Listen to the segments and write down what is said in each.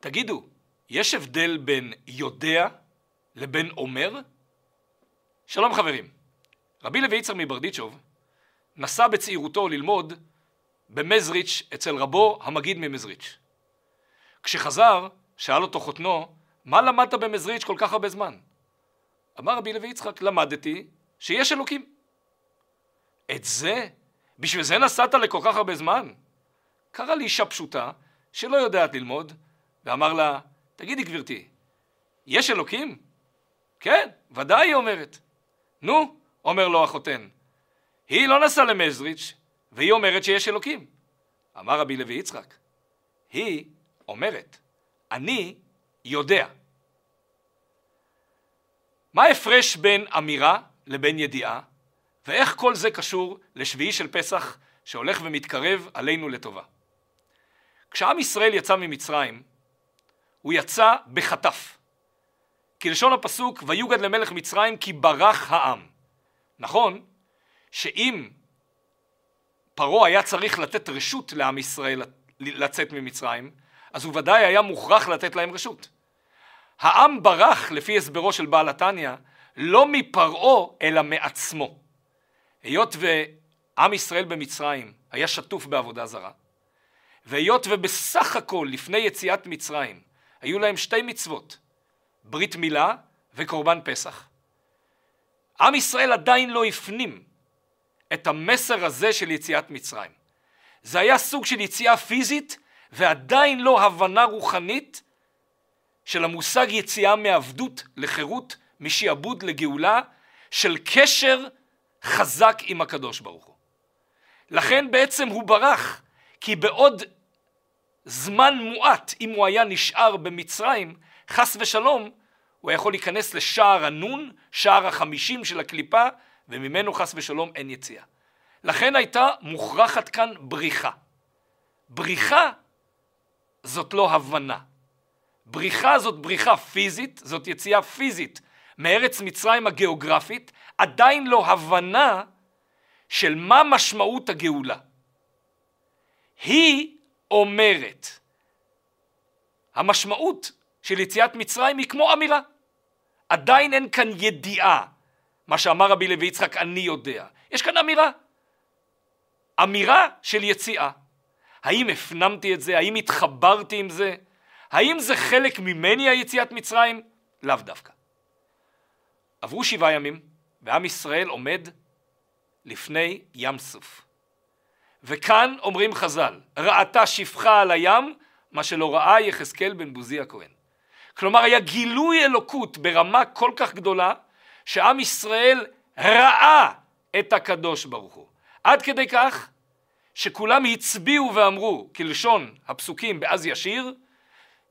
תגידו, יש הבדל בין יודע לבין אומר? שלום חברים, רבי לוי יצחק מברדיצ'וב נסע בצעירותו ללמוד במזריץ' אצל רבו המגיד ממזריץ'. כשחזר, שאל אותו חותנו, מה למדת במזריץ' כל כך הרבה זמן? אמר רבי לוי יצחק, למדתי שיש אלוקים. את זה? בשביל זה נסעת לכל כך הרבה זמן? קרא לי אישה פשוטה, שלא יודעת ללמוד, ואמר לה, תגידי גברתי, יש אלוקים? כן, ודאי היא אומרת. נו, אומר לו החותן, היא לא נסעה למזריץ', והיא אומרת שיש אלוקים. אמר רבי לוי יצחק, היא אומרת, אני יודע. מה ההפרש בין אמירה לבין ידיעה, ואיך כל זה קשור לשביעי של פסח שהולך ומתקרב עלינו לטובה. כשעם ישראל יצא ממצרים, הוא יצא בחטף. כלשון הפסוק, ויוגד למלך מצרים כי ברח העם. נכון שאם פרעה היה צריך לתת רשות לעם ישראל לצאת ממצרים, אז הוא ודאי היה מוכרח לתת להם רשות. העם ברח, לפי הסברו של בעל התניא, לא מפרעה אלא מעצמו. היות ועם ישראל במצרים היה שטוף בעבודה זרה, והיות ובסך הכל לפני יציאת מצרים היו להם שתי מצוות, ברית מילה וקורבן פסח, עם ישראל עדיין לא הפנים את המסר הזה של יציאת מצרים. זה היה סוג של יציאה פיזית ועדיין לא הבנה רוחנית של המושג יציאה מעבדות לחירות, משעבוד לגאולה, של קשר חזק עם הקדוש ברוך הוא. לכן בעצם הוא ברח, כי בעוד זמן מועט, אם הוא היה נשאר במצרים, חס ושלום, הוא יכול להיכנס לשער הנון, שער החמישים של הקליפה, וממנו חס ושלום אין יציאה. לכן הייתה מוכרחת כאן בריחה. בריחה זאת לא הבנה. בריחה זאת בריחה פיזית, זאת יציאה פיזית מארץ מצרים הגיאוגרפית, עדיין לא הבנה של מה משמעות הגאולה. היא אומרת, המשמעות של יציאת מצרים היא כמו אמירה. עדיין אין כאן ידיעה, מה שאמר רבי לוי יצחק, אני יודע. יש כאן אמירה. אמירה של יציאה. האם הפנמתי את זה? האם התחברתי עם זה? האם זה חלק ממני היציאת מצרים? לאו דווקא. עברו שבעה ימים, ועם ישראל עומד לפני ים סוף. וכאן אומרים חז"ל, ראתה שפחה על הים, מה שלא ראה יחזקאל בן בוזי הכהן. כלומר היה גילוי אלוקות ברמה כל כך גדולה, שעם ישראל ראה את הקדוש ברוך הוא. עד כדי כך שכולם הצביעו ואמרו, כלשון הפסוקים באז ישיר,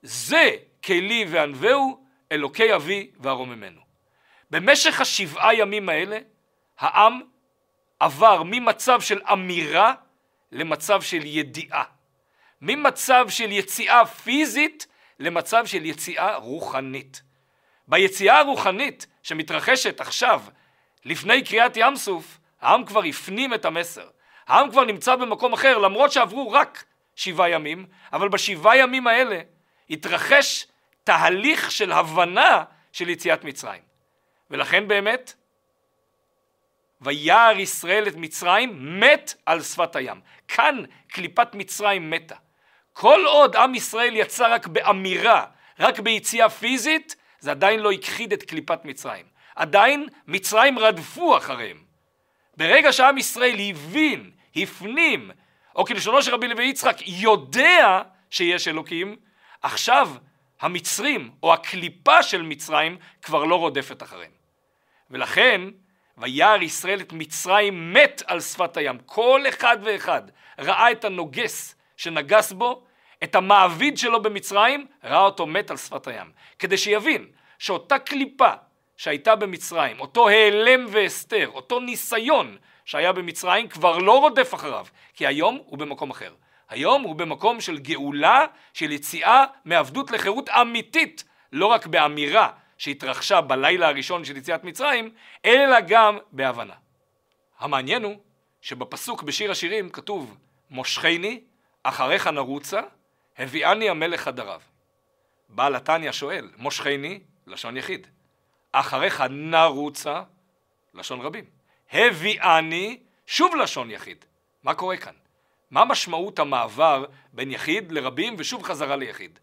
זה כלי וענווהו, אלוקי אבי וארוממנו. במשך השבעה ימים האלה, העם עבר ממצב של אמירה למצב של ידיעה. ממצב של יציאה פיזית למצב של יציאה רוחנית. ביציאה הרוחנית שמתרחשת עכשיו, לפני קריאת ים סוף, העם כבר הפנים את המסר. העם כבר נמצא במקום אחר, למרות שעברו רק שבעה ימים, אבל בשבעה ימים האלה התרחש תהליך של הבנה של יציאת מצרים. ולכן באמת, וירא ישראל את מצרים, מת על שפת הים. כאן קליפת מצרים מתה. כל עוד עם ישראל יצא רק באמירה, רק ביציאה פיזית, זה עדיין לא הכחיד את קליפת מצרים. עדיין מצרים רדפו אחריהם. ברגע שעם ישראל הבין, הפנים, או כלשונו של רבי לוי יצחק, יודע שיש אלוקים, עכשיו המצרים או הקליפה של מצרים כבר לא רודפת אחריהם. ולכן וירא ישראל את מצרים מת על שפת הים. כל אחד ואחד ראה את הנוגס שנגס בו, את המעביד שלו במצרים, ראה אותו מת על שפת הים. כדי שיבין שאותה קליפה שהייתה במצרים, אותו העלם והסתר, אותו ניסיון שהיה במצרים, כבר לא רודף אחריו, כי היום הוא במקום אחר. היום הוא במקום של גאולה, של יציאה מעבדות לחירות אמיתית, לא רק באמירה שהתרחשה בלילה הראשון של יציאת מצרים, אלא גם בהבנה. המעניין הוא שבפסוק בשיר השירים כתוב מושכני, אחריך נרוצה, הביאני המלך חדריו. בעל התניא שואל, מושכני, לשון יחיד. אחריך נרוצה, לשון רבים. הביאני, שוב לשון יחיד. מה קורה כאן? מה משמעות המעבר בין יחיד לרבים ושוב חזרה ליחיד?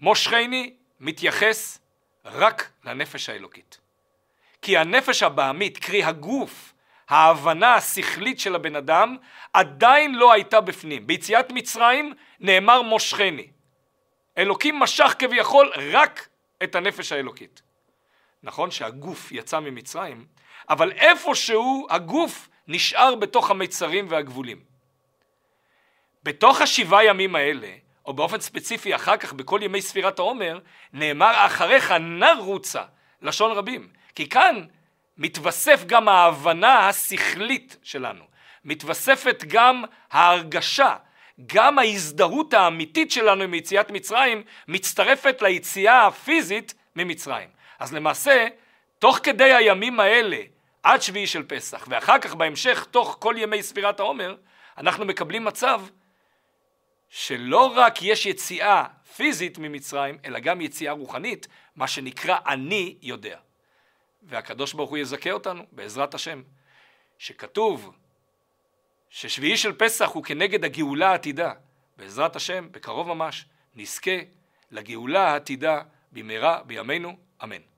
מושכני מתייחס רק לנפש האלוקית. כי הנפש הבעמית, קרי הגוף, ההבנה השכלית של הבן אדם, עדיין לא הייתה בפנים. ביציאת מצרים נאמר מושכני. אלוקים משך כביכול רק את הנפש האלוקית. נכון שהגוף יצא ממצרים, אבל איפשהו הגוף נשאר בתוך המיצרים והגבולים. בתוך השבעה ימים האלה, או באופן ספציפי אחר כך בכל ימי ספירת העומר, נאמר אחריך נרוצה, לשון רבים. כי כאן מתווסף גם ההבנה השכלית שלנו, מתווספת גם ההרגשה, גם ההזדהות האמיתית שלנו עם יציאת מצרים מצטרפת ליציאה הפיזית ממצרים. אז למעשה, תוך כדי הימים האלה, עד שביעי של פסח, ואחר כך בהמשך, תוך כל ימי ספירת העומר, אנחנו מקבלים מצב שלא רק יש יציאה פיזית ממצרים, אלא גם יציאה רוחנית, מה שנקרא אני יודע. והקדוש ברוך הוא יזכה אותנו, בעזרת השם, שכתוב ששביעי של פסח הוא כנגד הגאולה העתידה. בעזרת השם, בקרוב ממש, נזכה לגאולה העתידה במהרה בימינו, אמן.